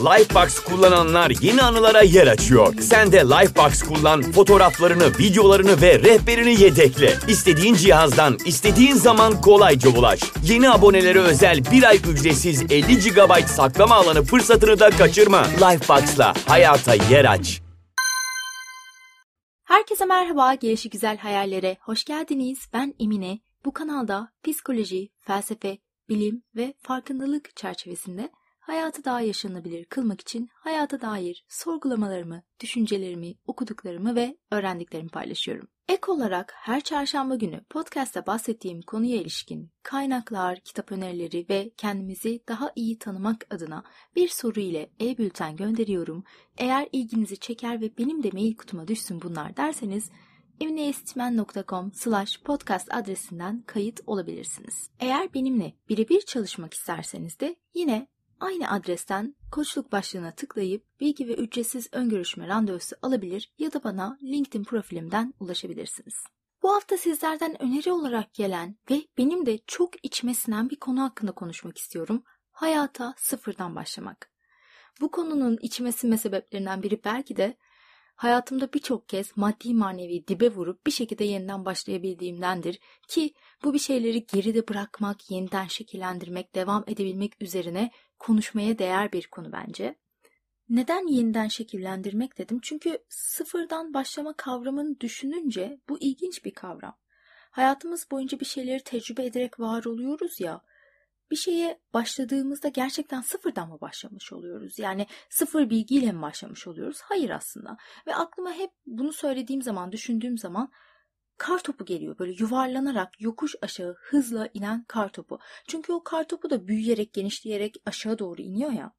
Lifebox kullananlar yeni anılara yer açıyor. Sen de Lifebox kullan, fotoğraflarını, videolarını ve rehberini yedekle. İstediğin cihazdan, istediğin zaman kolayca ulaş. Yeni abonelere özel bir ay ücretsiz 50 GB saklama alanı fırsatını da kaçırma. Lifebox'la hayata yer aç. Herkese merhaba, Gelişi Güzel Hayallere hoş geldiniz. Ben Emine. Bu kanalda psikoloji, felsefe, bilim ve farkındalık çerçevesinde hayatı daha yaşanabilir kılmak için hayata dair sorgulamalarımı, düşüncelerimi, okuduklarımı ve öğrendiklerimi paylaşıyorum. Ek olarak her çarşamba günü podcast'ta bahsettiğim konuya ilişkin kaynaklar, kitap önerileri ve kendimizi daha iyi tanımak adına bir soru ile e-bülten gönderiyorum. Eğer ilginizi çeker ve benim de mail kutuma düşsün bunlar derseniz emineestmen.com slash podcast adresinden kayıt olabilirsiniz. Eğer benimle birebir çalışmak isterseniz de yine aynı adresten koçluk başlığına tıklayıp bilgi ve ücretsiz ön görüşme randevusu alabilir ya da bana LinkedIn profilimden ulaşabilirsiniz. Bu hafta sizlerden öneri olarak gelen ve benim de çok içime sinen bir konu hakkında konuşmak istiyorum. Hayata sıfırdan başlamak. Bu konunun içime sinme sebeplerinden biri belki de hayatımda birçok kez maddi manevi dibe vurup bir şekilde yeniden başlayabildiğimdendir ki bu bir şeyleri geride bırakmak, yeniden şekillendirmek, devam edebilmek üzerine konuşmaya değer bir konu bence. Neden yeniden şekillendirmek dedim? Çünkü sıfırdan başlama kavramını düşününce bu ilginç bir kavram. Hayatımız boyunca bir şeyleri tecrübe ederek var oluyoruz ya. Bir şeye başladığımızda gerçekten sıfırdan mı başlamış oluyoruz? Yani sıfır bilgiyle mi başlamış oluyoruz? Hayır aslında. Ve aklıma hep bunu söylediğim zaman, düşündüğüm zaman kar topu geliyor böyle yuvarlanarak yokuş aşağı hızla inen kar topu. Çünkü o kar topu da büyüyerek genişleyerek aşağı doğru iniyor ya.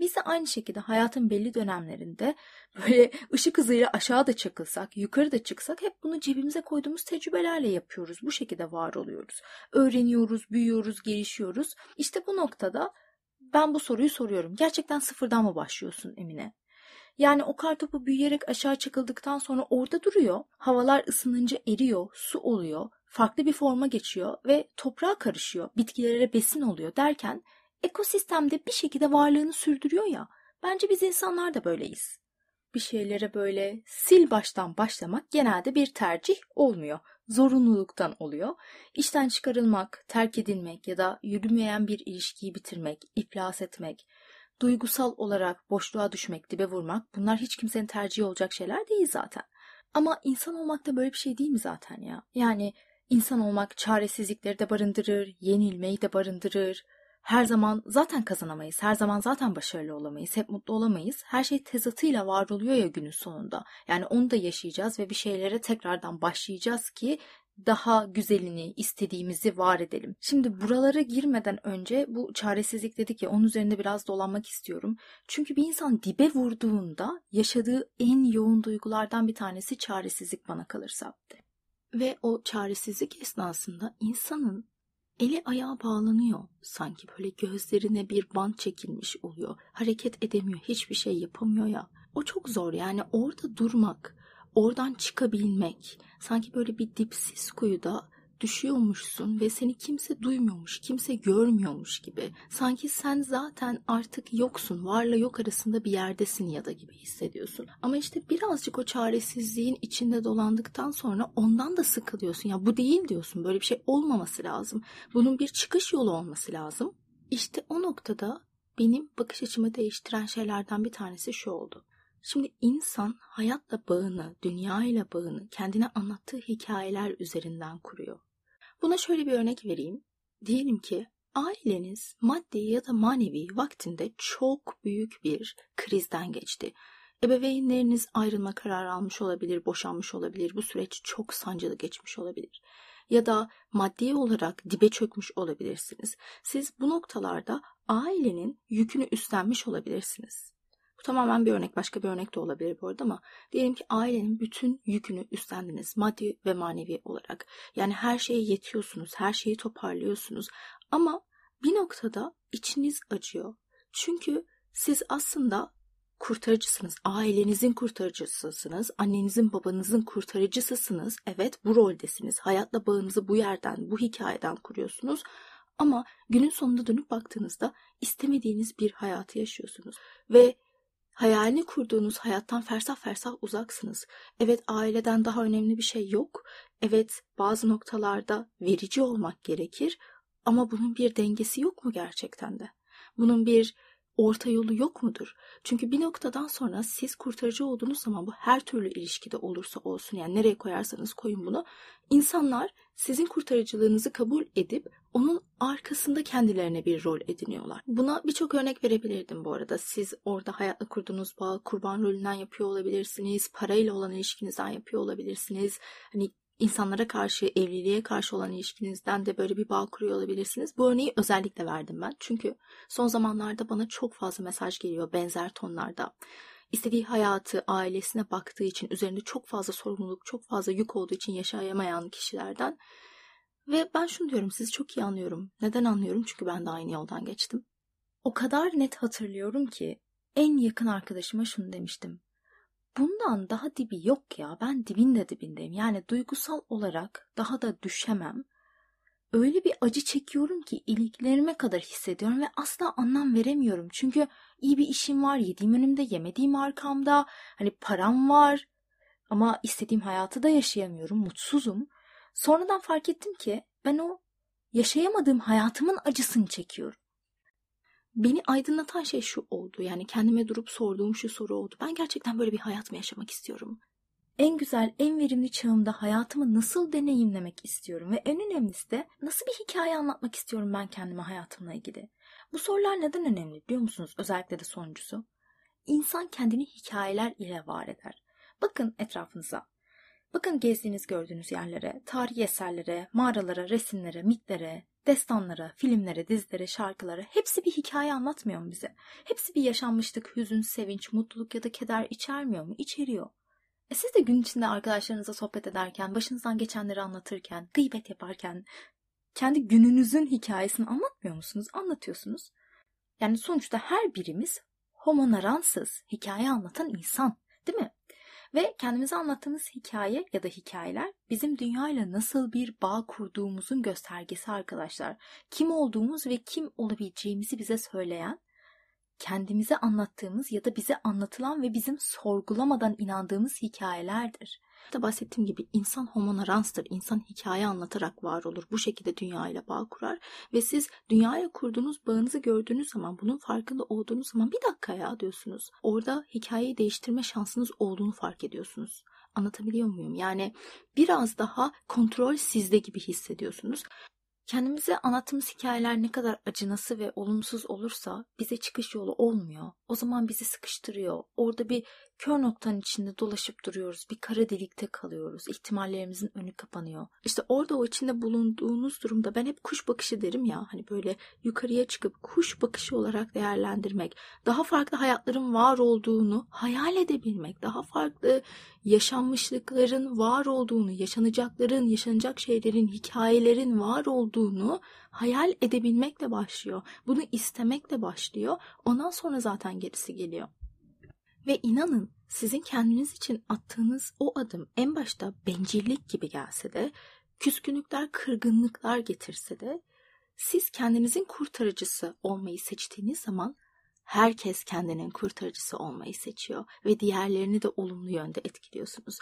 Biz de aynı şekilde hayatın belli dönemlerinde böyle ışık hızıyla aşağı da çakılsak, yukarı da çıksak hep bunu cebimize koyduğumuz tecrübelerle yapıyoruz. Bu şekilde var oluyoruz. Öğreniyoruz, büyüyoruz, gelişiyoruz. İşte bu noktada ben bu soruyu soruyorum. Gerçekten sıfırdan mı başlıyorsun Emine? Yani o kartopu büyüyerek aşağı çakıldıktan sonra orada duruyor. Havalar ısınınca eriyor, su oluyor, farklı bir forma geçiyor ve toprağa karışıyor, bitkilere besin oluyor derken ekosistemde bir şekilde varlığını sürdürüyor ya. Bence biz insanlar da böyleyiz. Bir şeylere böyle sil baştan başlamak genelde bir tercih olmuyor. Zorunluluktan oluyor. İşten çıkarılmak, terk edilmek ya da yürümeyen bir ilişkiyi bitirmek, iflas etmek, duygusal olarak boşluğa düşmek, dibe vurmak bunlar hiç kimsenin tercihi olacak şeyler değil zaten. Ama insan olmak da böyle bir şey değil mi zaten ya? Yani insan olmak çaresizlikleri de barındırır, yenilmeyi de barındırır. Her zaman zaten kazanamayız, her zaman zaten başarılı olamayız, hep mutlu olamayız. Her şey tezatıyla var oluyor ya günün sonunda. Yani onu da yaşayacağız ve bir şeylere tekrardan başlayacağız ki daha güzelini, istediğimizi var edelim. Şimdi buralara girmeden önce bu çaresizlik dedik ya onun üzerinde biraz dolanmak istiyorum. Çünkü bir insan dibe vurduğunda yaşadığı en yoğun duygulardan bir tanesi çaresizlik bana kalırsa. Ve o çaresizlik esnasında insanın eli ayağı bağlanıyor. Sanki böyle gözlerine bir bant çekilmiş oluyor. Hareket edemiyor, hiçbir şey yapamıyor ya. O çok zor yani orada durmak, oradan çıkabilmek, sanki böyle bir dipsiz kuyuda düşüyormuşsun ve seni kimse duymuyormuş, kimse görmüyormuş gibi. Sanki sen zaten artık yoksun, varla yok arasında bir yerdesin ya da gibi hissediyorsun. Ama işte birazcık o çaresizliğin içinde dolandıktan sonra ondan da sıkılıyorsun. Ya bu değil diyorsun, böyle bir şey olmaması lazım. Bunun bir çıkış yolu olması lazım. İşte o noktada benim bakış açımı değiştiren şeylerden bir tanesi şu oldu. Şimdi insan hayatla bağını, dünyayla bağını kendine anlattığı hikayeler üzerinden kuruyor. Buna şöyle bir örnek vereyim. Diyelim ki aileniz maddi ya da manevi vaktinde çok büyük bir krizden geçti. Ebeveynleriniz ayrılma kararı almış olabilir, boşanmış olabilir. Bu süreç çok sancılı geçmiş olabilir. Ya da maddi olarak dibe çökmüş olabilirsiniz. Siz bu noktalarda ailenin yükünü üstlenmiş olabilirsiniz. Tamamen bir örnek. Başka bir örnek de olabilir bu arada ama diyelim ki ailenin bütün yükünü üstlendiniz maddi ve manevi olarak. Yani her şeye yetiyorsunuz, her şeyi toparlıyorsunuz ama bir noktada içiniz acıyor. Çünkü siz aslında kurtarıcısınız. Ailenizin kurtarıcısısınız. Annenizin babanızın kurtarıcısısınız. Evet bu roldesiniz. Hayatla bağınızı bu yerden, bu hikayeden kuruyorsunuz. Ama günün sonunda dönüp baktığınızda istemediğiniz bir hayatı yaşıyorsunuz. Ve hayalini kurduğunuz hayattan fersah fersah uzaksınız. Evet aileden daha önemli bir şey yok. Evet bazı noktalarda verici olmak gerekir. Ama bunun bir dengesi yok mu gerçekten de? Bunun bir orta yolu yok mudur? Çünkü bir noktadan sonra siz kurtarıcı olduğunuz zaman bu her türlü ilişkide olursa olsun yani nereye koyarsanız koyun bunu insanlar sizin kurtarıcılığınızı kabul edip onun arkasında kendilerine bir rol ediniyorlar. Buna birçok örnek verebilirdim bu arada. Siz orada hayatla kurduğunuz bağ kurban rolünden yapıyor olabilirsiniz. Parayla olan ilişkinizden yapıyor olabilirsiniz. Hani insanlara karşı, evliliğe karşı olan ilişkinizden de böyle bir bağ kuruyor olabilirsiniz. Bu örneği özellikle verdim ben. Çünkü son zamanlarda bana çok fazla mesaj geliyor benzer tonlarda. İstediği hayatı, ailesine baktığı için, üzerinde çok fazla sorumluluk, çok fazla yük olduğu için yaşayamayan kişilerden. Ve ben şunu diyorum, sizi çok iyi anlıyorum. Neden anlıyorum? Çünkü ben de aynı yoldan geçtim. O kadar net hatırlıyorum ki en yakın arkadaşıma şunu demiştim bundan daha dibi yok ya. Ben dibin de dibindeyim. Yani duygusal olarak daha da düşemem. Öyle bir acı çekiyorum ki iliklerime kadar hissediyorum ve asla anlam veremiyorum. Çünkü iyi bir işim var, yediğim önümde, yemediğim arkamda. Hani param var ama istediğim hayatı da yaşayamıyorum, mutsuzum. Sonradan fark ettim ki ben o yaşayamadığım hayatımın acısını çekiyorum beni aydınlatan şey şu oldu. Yani kendime durup sorduğum şu soru oldu. Ben gerçekten böyle bir hayat mı yaşamak istiyorum? En güzel, en verimli çağımda hayatımı nasıl deneyimlemek istiyorum ve en önemlisi de nasıl bir hikaye anlatmak istiyorum ben kendime hayatımla ilgili. Bu sorular neden önemli biliyor musunuz? Özellikle de sonuncusu. İnsan kendini hikayeler ile var eder. Bakın etrafınıza. Bakın gezdiğiniz gördüğünüz yerlere, tarihi eserlere, mağaralara, resimlere, mitlere, destanlara, filmlere, dizilere, şarkılara hepsi bir hikaye anlatmıyor mu bize? Hepsi bir yaşanmışlık, hüzün, sevinç, mutluluk ya da keder içermiyor mu? İçeriyor. E siz de gün içinde arkadaşlarınızla sohbet ederken, başınızdan geçenleri anlatırken, gıybet yaparken kendi gününüzün hikayesini anlatmıyor musunuz? Anlatıyorsunuz. Yani sonuçta her birimiz homo naransız, hikaye anlatan insan, değil mi? Ve kendimize anlattığımız hikaye ya da hikayeler bizim dünyayla nasıl bir bağ kurduğumuzun göstergesi arkadaşlar. Kim olduğumuz ve kim olabileceğimizi bize söyleyen, kendimize anlattığımız ya da bize anlatılan ve bizim sorgulamadan inandığımız hikayelerdir da bahsettiğim gibi insan homonaranstır. İnsan hikaye anlatarak var olur. Bu şekilde dünyayla bağ kurar. Ve siz dünyayla kurduğunuz bağınızı gördüğünüz zaman, bunun farkında olduğunuz zaman bir dakika ya diyorsunuz. Orada hikayeyi değiştirme şansınız olduğunu fark ediyorsunuz. Anlatabiliyor muyum? Yani biraz daha kontrol sizde gibi hissediyorsunuz. Kendimize anlattığımız hikayeler ne kadar acınası ve olumsuz olursa bize çıkış yolu olmuyor. O zaman bizi sıkıştırıyor. Orada bir kör noktanın içinde dolaşıp duruyoruz. Bir kara delikte kalıyoruz. İhtimallerimizin önü kapanıyor. İşte orada o içinde bulunduğunuz durumda ben hep kuş bakışı derim ya. Hani böyle yukarıya çıkıp kuş bakışı olarak değerlendirmek. Daha farklı hayatların var olduğunu hayal edebilmek. Daha farklı yaşanmışlıkların var olduğunu, yaşanacakların, yaşanacak şeylerin, hikayelerin var olduğunu hayal edebilmekle başlıyor. Bunu istemekle başlıyor. Ondan sonra zaten gerisi geliyor. Ve inanın sizin kendiniz için attığınız o adım en başta bencillik gibi gelse de, küskünlükler, kırgınlıklar getirse de, siz kendinizin kurtarıcısı olmayı seçtiğiniz zaman herkes kendinin kurtarıcısı olmayı seçiyor ve diğerlerini de olumlu yönde etkiliyorsunuz.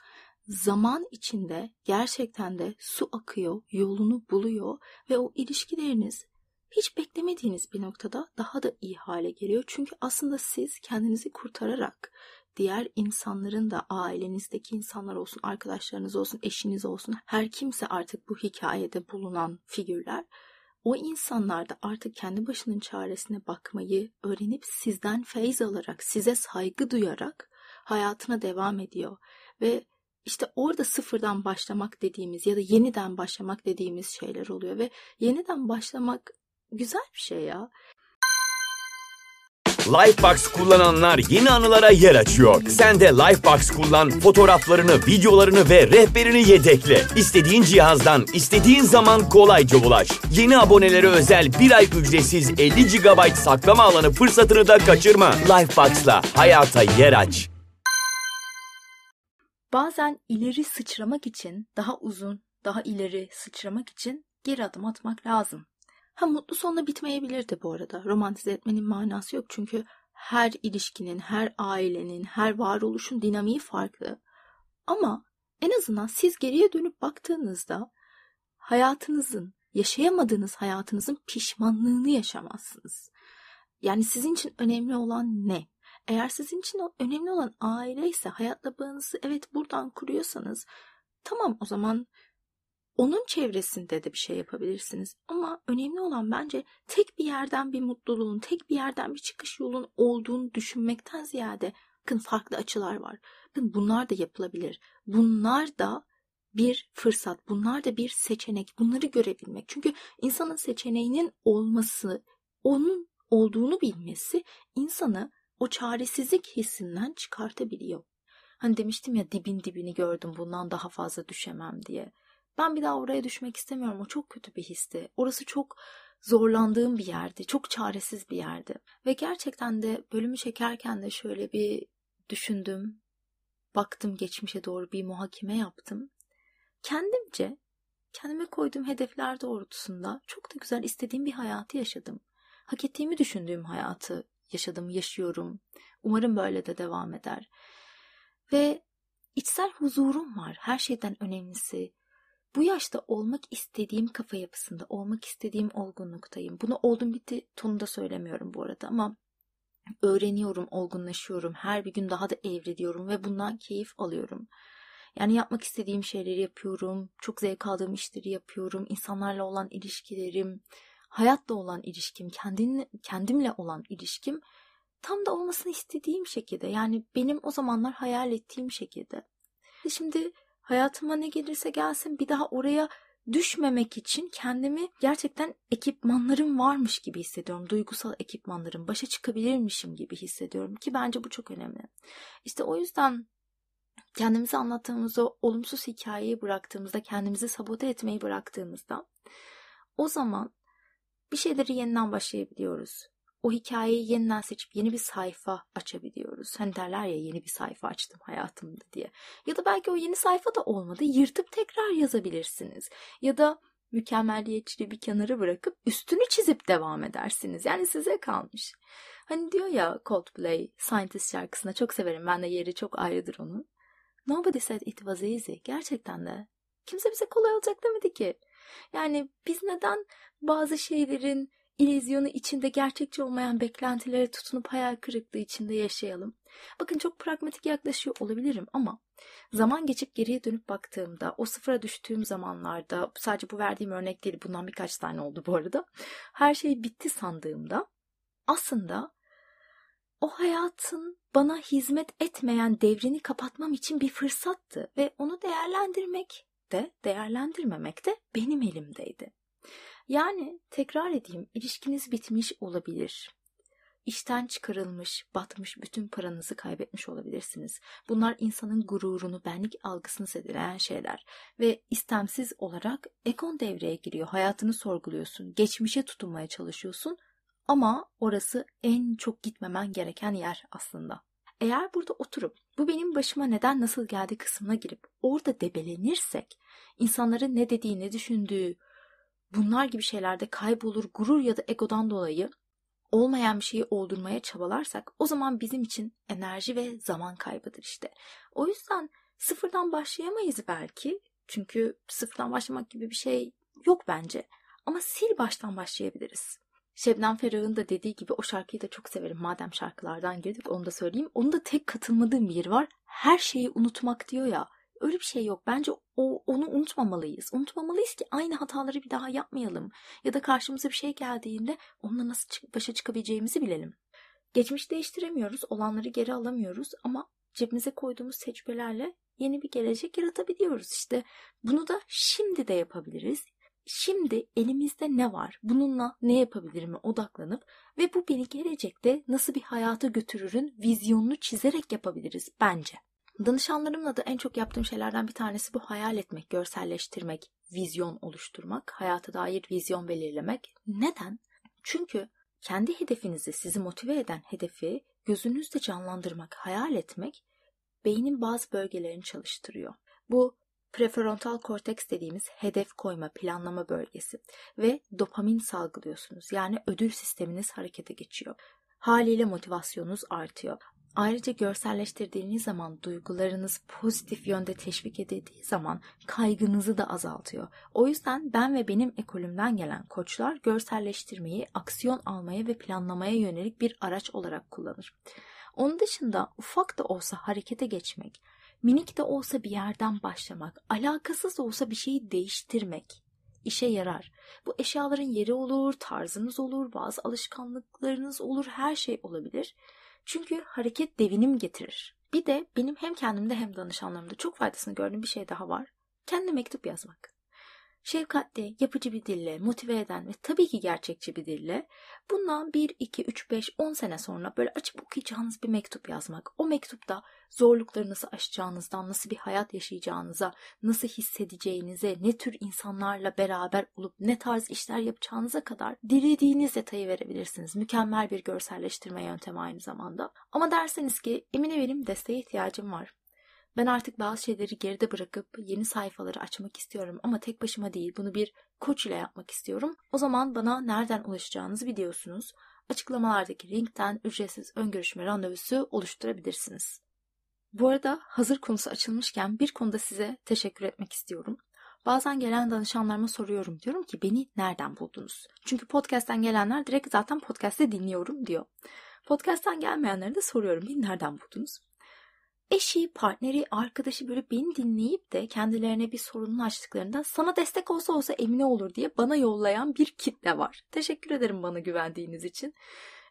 Zaman içinde gerçekten de su akıyor, yolunu buluyor ve o ilişkileriniz hiç beklemediğiniz bir noktada daha da iyi hale geliyor. Çünkü aslında siz kendinizi kurtararak diğer insanların da ailenizdeki insanlar olsun, arkadaşlarınız olsun, eşiniz olsun, her kimse artık bu hikayede bulunan figürler o insanlar da artık kendi başının çaresine bakmayı öğrenip sizden feyz alarak, size saygı duyarak hayatına devam ediyor. Ve işte orada sıfırdan başlamak dediğimiz ya da yeniden başlamak dediğimiz şeyler oluyor ve yeniden başlamak güzel bir şey ya. Lifebox kullananlar yeni anılara yer açıyor. Sen de Lifebox kullan, fotoğraflarını, videolarını ve rehberini yedekle. İstediğin cihazdan, istediğin zaman kolayca ulaş. Yeni abonelere özel bir ay ücretsiz 50 GB saklama alanı fırsatını da kaçırma. Lifebox'la hayata yer aç. Bazen ileri sıçramak için, daha uzun, daha ileri sıçramak için geri adım atmak lazım. Ha mutlu sonla bitmeyebilirdi bu arada. Romantize etmenin manası yok çünkü her ilişkinin, her ailenin, her varoluşun dinamiği farklı. Ama en azından siz geriye dönüp baktığınızda hayatınızın, yaşayamadığınız hayatınızın pişmanlığını yaşamazsınız. Yani sizin için önemli olan ne? Eğer sizin için önemli olan aile ise hayatla bağınızı evet buradan kuruyorsanız tamam o zaman onun çevresinde de bir şey yapabilirsiniz. Ama önemli olan bence tek bir yerden bir mutluluğun, tek bir yerden bir çıkış yolun olduğunu düşünmekten ziyade bakın farklı açılar var. Bakın bunlar da yapılabilir. Bunlar da bir fırsat, bunlar da bir seçenek. Bunları görebilmek. Çünkü insanın seçeneğinin olması, onun olduğunu bilmesi insanı o çaresizlik hissinden çıkartabiliyor. Hani demiştim ya dibin dibini gördüm bundan daha fazla düşemem diye. Ben bir daha oraya düşmek istemiyorum. O çok kötü bir histi. Orası çok zorlandığım bir yerdi. Çok çaresiz bir yerdi. Ve gerçekten de bölümü çekerken de şöyle bir düşündüm. Baktım geçmişe doğru bir muhakeme yaptım. Kendimce, kendime koyduğum hedefler doğrultusunda çok da güzel istediğim bir hayatı yaşadım. Hak ettiğimi düşündüğüm hayatı yaşadım, yaşıyorum. Umarım böyle de devam eder. Ve içsel huzurum var. Her şeyden önemlisi bu yaşta olmak istediğim kafa yapısında, olmak istediğim olgunluktayım. Bunu oldum bitti tonunda söylemiyorum bu arada ama öğreniyorum, olgunlaşıyorum. Her bir gün daha da evriliyorum ve bundan keyif alıyorum. Yani yapmak istediğim şeyleri yapıyorum. Çok zevk aldığım işleri yapıyorum. İnsanlarla olan ilişkilerim, hayatla olan ilişkim, kendin, kendimle olan ilişkim tam da olmasını istediğim şekilde. Yani benim o zamanlar hayal ettiğim şekilde. Şimdi hayatıma ne gelirse gelsin bir daha oraya düşmemek için kendimi gerçekten ekipmanlarım varmış gibi hissediyorum. Duygusal ekipmanlarım, başa çıkabilirmişim gibi hissediyorum ki bence bu çok önemli. İşte o yüzden kendimize anlattığımız o olumsuz hikayeyi bıraktığımızda, kendimizi sabote etmeyi bıraktığımızda o zaman bir şeyleri yeniden başlayabiliyoruz o hikayeyi yeniden seçip yeni bir sayfa açabiliyoruz. Hani derler ya yeni bir sayfa açtım hayatımda diye. Ya da belki o yeni sayfa da olmadı. Yırtıp tekrar yazabilirsiniz. Ya da mükemmelliyetçiliği bir kenara bırakıp üstünü çizip devam edersiniz. Yani size kalmış. Hani diyor ya Coldplay Scientist şarkısında çok severim. Ben de yeri çok ayrıdır onun. Nobody said it was easy. Gerçekten de. Kimse bize kolay olacak demedi ki. Yani biz neden bazı şeylerin İllüzyonu içinde gerçekçi olmayan beklentilere tutunup hayal kırıklığı içinde yaşayalım. Bakın çok pragmatik yaklaşıyor olabilirim ama zaman geçip geriye dönüp baktığımda o sıfıra düştüğüm zamanlarda sadece bu verdiğim örnek değil bundan birkaç tane oldu bu arada. Her şey bitti sandığımda aslında o hayatın bana hizmet etmeyen devrini kapatmam için bir fırsattı ve onu değerlendirmek de değerlendirmemek de benim elimdeydi. Yani tekrar edeyim ilişkiniz bitmiş olabilir. İşten çıkarılmış, batmış bütün paranızı kaybetmiş olabilirsiniz. Bunlar insanın gururunu, benlik algısını zedeleyen şeyler. Ve istemsiz olarak ekon devreye giriyor. Hayatını sorguluyorsun, geçmişe tutunmaya çalışıyorsun. Ama orası en çok gitmemen gereken yer aslında. Eğer burada oturup bu benim başıma neden nasıl geldi kısmına girip orada debelenirsek, insanların ne dediği, ne düşündüğü, bunlar gibi şeylerde kaybolur gurur ya da egodan dolayı olmayan bir şeyi oldurmaya çabalarsak o zaman bizim için enerji ve zaman kaybıdır işte. O yüzden sıfırdan başlayamayız belki. Çünkü sıfırdan başlamak gibi bir şey yok bence. Ama sil baştan başlayabiliriz. Şebnem Ferah'ın da dediği gibi o şarkıyı da çok severim. Madem şarkılardan girdik onu da söyleyeyim. Onun da tek katılmadığım bir yeri var. Her şeyi unutmak diyor ya. Öyle bir şey yok. Bence o onu unutmamalıyız. Unutmamalıyız ki aynı hataları bir daha yapmayalım. Ya da karşımıza bir şey geldiğinde onunla nasıl başa çıkabileceğimizi bilelim. Geçmiş değiştiremiyoruz, olanları geri alamıyoruz ama cebimize koyduğumuz tecrübelerle yeni bir gelecek yaratabiliyoruz. İşte bunu da şimdi de yapabiliriz. Şimdi elimizde ne var? Bununla ne yapabilirim odaklanıp ve bu beni gelecekte nasıl bir hayata götürürün vizyonunu çizerek yapabiliriz bence. Danışanlarımla da en çok yaptığım şeylerden bir tanesi bu hayal etmek, görselleştirmek, vizyon oluşturmak, hayata dair vizyon belirlemek. Neden? Çünkü kendi hedefinizi, sizi motive eden hedefi gözünüzde canlandırmak, hayal etmek beynin bazı bölgelerini çalıştırıyor. Bu prefrontal korteks dediğimiz hedef koyma, planlama bölgesi ve dopamin salgılıyorsunuz. Yani ödül sisteminiz harekete geçiyor. Haliyle motivasyonunuz artıyor. Ayrıca görselleştirdiğiniz zaman duygularınız pozitif yönde teşvik edildiği zaman kaygınızı da azaltıyor. O yüzden ben ve benim ekolümden gelen koçlar görselleştirmeyi aksiyon almaya ve planlamaya yönelik bir araç olarak kullanır. Onun dışında ufak da olsa harekete geçmek, minik de olsa bir yerden başlamak, alakasız da olsa bir şeyi değiştirmek işe yarar. Bu eşyaların yeri olur, tarzınız olur, bazı alışkanlıklarınız olur, her şey olabilir. Çünkü hareket devinim getirir. Bir de benim hem kendimde hem danışanlarımda çok faydasını gördüğüm bir şey daha var. Kendi mektup yazmak şefkatli, yapıcı bir dille, motive eden ve tabii ki gerçekçi bir dille bundan 1, 2, 3, 5, 10 sene sonra böyle açıp okuyacağınız bir mektup yazmak. O mektupta zorlukları nasıl aşacağınızdan, nasıl bir hayat yaşayacağınıza, nasıl hissedeceğinize, ne tür insanlarla beraber olup ne tarz işler yapacağınıza kadar dilediğiniz detayı verebilirsiniz. Mükemmel bir görselleştirme yöntemi aynı zamanda. Ama derseniz ki Emine benim desteğe ihtiyacım var. Ben artık bazı şeyleri geride bırakıp yeni sayfaları açmak istiyorum ama tek başıma değil bunu bir koç ile yapmak istiyorum. O zaman bana nereden ulaşacağınızı biliyorsunuz. Açıklamalardaki linkten ücretsiz ön görüşme randevusu oluşturabilirsiniz. Bu arada hazır konusu açılmışken bir konuda size teşekkür etmek istiyorum. Bazen gelen danışanlarıma soruyorum. Diyorum ki beni nereden buldunuz? Çünkü podcast'ten gelenler direkt zaten podcast'te dinliyorum diyor. Podcast'ten gelmeyenlere de soruyorum. Beni nereden buldunuz? Eşi, partneri, arkadaşı böyle beni dinleyip de kendilerine bir sorununu açtıklarında sana destek olsa olsa emine olur diye bana yollayan bir kitle var. Teşekkür ederim bana güvendiğiniz için.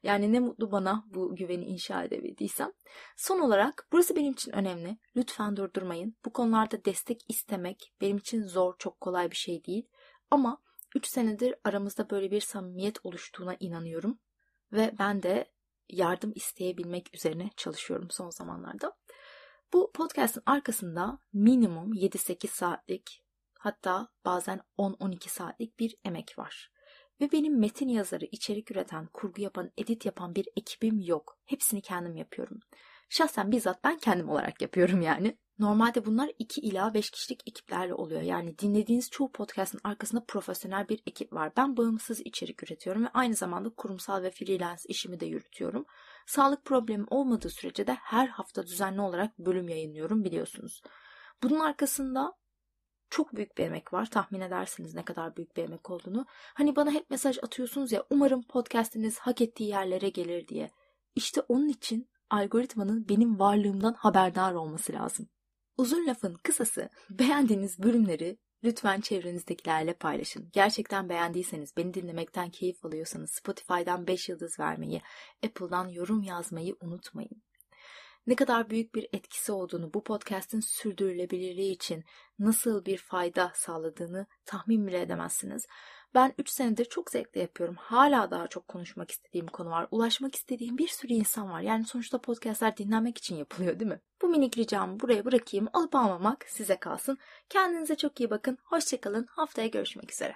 Yani ne mutlu bana bu güveni inşa edebildiysem. Son olarak burası benim için önemli. Lütfen durdurmayın. Bu konularda destek istemek benim için zor, çok kolay bir şey değil. Ama 3 senedir aramızda böyle bir samimiyet oluştuğuna inanıyorum. Ve ben de yardım isteyebilmek üzerine çalışıyorum son zamanlarda. Bu podcast'ın arkasında minimum 7-8 saatlik hatta bazen 10-12 saatlik bir emek var. Ve benim metin yazarı, içerik üreten, kurgu yapan, edit yapan bir ekibim yok. Hepsini kendim yapıyorum. Şahsen bizzat ben kendim olarak yapıyorum yani. Normalde bunlar 2 ila 5 kişilik ekiplerle oluyor. Yani dinlediğiniz çoğu podcast'ın arkasında profesyonel bir ekip var. Ben bağımsız içerik üretiyorum ve aynı zamanda kurumsal ve freelance işimi de yürütüyorum. Sağlık problemi olmadığı sürece de her hafta düzenli olarak bölüm yayınlıyorum biliyorsunuz. Bunun arkasında çok büyük bir emek var. Tahmin edersiniz ne kadar büyük bir emek olduğunu. Hani bana hep mesaj atıyorsunuz ya umarım podcastiniz hak ettiği yerlere gelir diye. İşte onun için algoritmanın benim varlığımdan haberdar olması lazım. Uzun lafın kısası beğendiğiniz bölümleri lütfen çevrenizdekilerle paylaşın. Gerçekten beğendiyseniz, beni dinlemekten keyif alıyorsanız Spotify'dan 5 yıldız vermeyi, Apple'dan yorum yazmayı unutmayın. Ne kadar büyük bir etkisi olduğunu, bu podcast'in sürdürülebilirliği için nasıl bir fayda sağladığını tahmin bile edemezsiniz. Ben 3 senedir çok zevkle yapıyorum. Hala daha çok konuşmak istediğim konu var. Ulaşmak istediğim bir sürü insan var. Yani sonuçta podcastler dinlenmek için yapılıyor değil mi? Bu minik ricamı buraya bırakayım. Alıp almamak size kalsın. Kendinize çok iyi bakın. Hoşçakalın. Haftaya görüşmek üzere.